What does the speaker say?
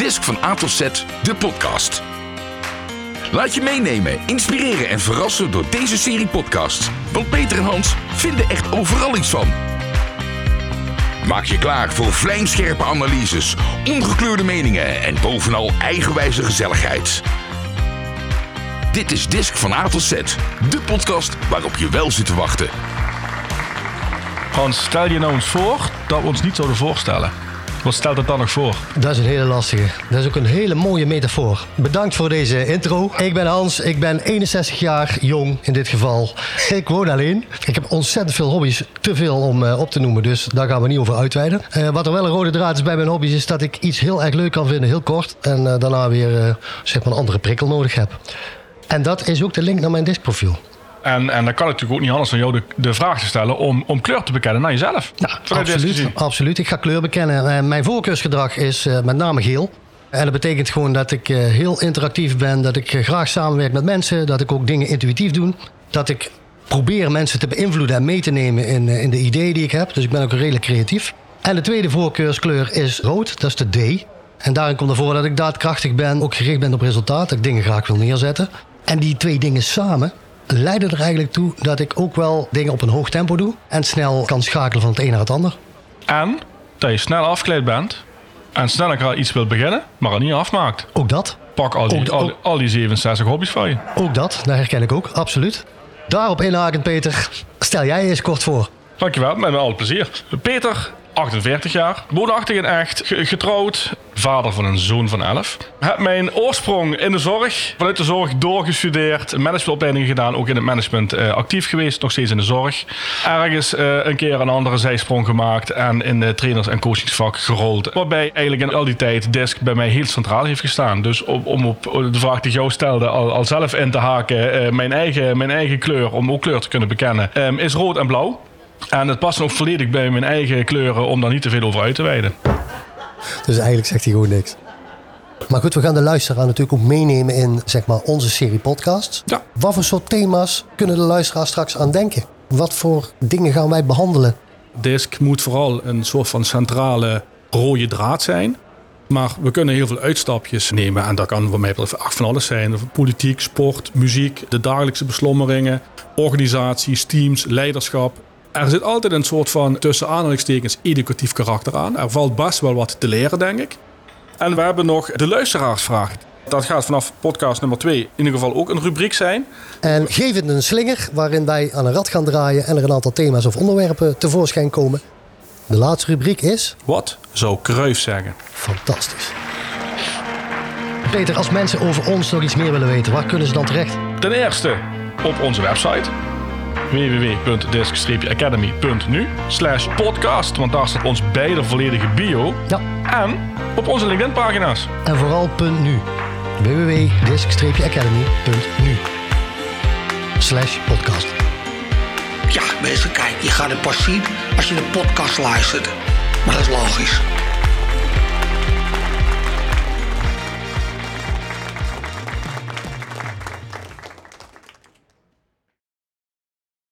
Disc van A tot Z, de podcast. Laat je meenemen, inspireren en verrassen door deze serie podcasts. Want Peter en Hans vinden echt overal iets van. Maak je klaar voor vlijmscherpe analyses, ongekleurde meningen en bovenal eigenwijze gezelligheid. Dit is Disc van A tot Z, de podcast waarop je wel zit te wachten. Hans, stel je nou eens voor dat we ons niet zouden voorstellen. Wat stelt het dan nog voor? Dat is een hele lastige. Dat is ook een hele mooie metafoor. Bedankt voor deze intro. Ik ben Hans, ik ben 61 jaar jong in dit geval. Ik woon alleen. Ik heb ontzettend veel hobby's, te veel om uh, op te noemen, dus daar gaan we niet over uitweiden. Uh, wat er wel een rode draad is bij mijn hobby's, is dat ik iets heel erg leuk kan vinden, heel kort, en uh, daarna weer zeg maar een andere prikkel nodig heb. En dat is ook de link naar mijn diskprofiel. En, en dan kan het natuurlijk ook niet anders dan jou de, de vraag te stellen om, om kleur te bekennen naar jezelf. Ja, absoluut, absoluut. Ik ga kleur bekennen. mijn voorkeursgedrag is uh, met name geel. En dat betekent gewoon dat ik uh, heel interactief ben, dat ik graag samenwerk met mensen, dat ik ook dingen intuïtief doe. Dat ik probeer mensen te beïnvloeden en mee te nemen in, in de ideeën die ik heb. Dus ik ben ook redelijk creatief. En de tweede voorkeurskleur is rood, dat is de D. En daarin komt ervoor dat ik daadkrachtig ben, ook gericht ben op resultaat, dat ik dingen graag wil neerzetten. En die twee dingen samen, leidde er eigenlijk toe dat ik ook wel dingen op een hoog tempo doe en snel kan schakelen van het een naar het ander. En dat je snel afgeleid bent en sneller iets wilt beginnen, maar het niet afmaakt. Ook dat. Pak al die, Ook- al, al die 67 hobby's van je. Ook dat, daar herken ik ook, absoluut. Daarop inhakend, Peter, stel jij eens kort voor. Dankjewel, met mijn alle plezier. Peter, 48 jaar, woonachtig in Echt, ge- getrouwd, vader van een zoon van 11. Heb mijn oorsprong in de zorg, vanuit de zorg doorgestudeerd, managementopleidingen gedaan, ook in het management eh, actief geweest, nog steeds in de zorg. Ergens eh, een keer een andere zijsprong gemaakt en in de trainers- en coachingsvak gerold. Waarbij eigenlijk in al die tijd Desk bij mij heel centraal heeft gestaan. Dus om, om op de vraag die jou stelde al, zelf in te haken, eh, mijn, eigen, mijn eigen kleur, om ook kleur te kunnen bekennen, eh, is rood en blauw. En het past ook volledig bij mijn eigen kleuren om daar niet te veel over uit te wijden. Dus eigenlijk zegt hij gewoon niks. Maar goed, we gaan de luisteraar natuurlijk ook meenemen in zeg maar, onze serie podcasts. Ja. Wat voor soort thema's kunnen de luisteraar straks aan denken? Wat voor dingen gaan wij behandelen? Disk moet vooral een soort van centrale rode draad zijn. Maar we kunnen heel veel uitstapjes nemen. En dat kan voor mij van alles zijn. Politiek, sport, muziek, de dagelijkse beslommeringen, organisaties, teams, leiderschap. Er zit altijd een soort van tussen aanhalingstekens educatief karakter aan. Er valt best wel wat te leren, denk ik. En we hebben nog de luisteraarsvraag. Dat gaat vanaf podcast nummer 2 in ieder geval ook een rubriek zijn. En geef het een slinger waarin wij aan een rad gaan draaien en er een aantal thema's of onderwerpen tevoorschijn komen. De laatste rubriek is Wat zou Cruyff zeggen? fantastisch. Peter, als mensen over ons nog iets meer willen weten, waar kunnen ze dan terecht? Ten eerste op onze website www.desk-academy.nu slash podcast, want daar staat ons beide volledige bio. Ja, En op onze LinkedIn pagina's. en vooral punt .nu. www.disc-academy.nu slash podcast. Ja, mensen, kijk, je gaat het pas zien als je de podcast luistert. Maar dat is logisch.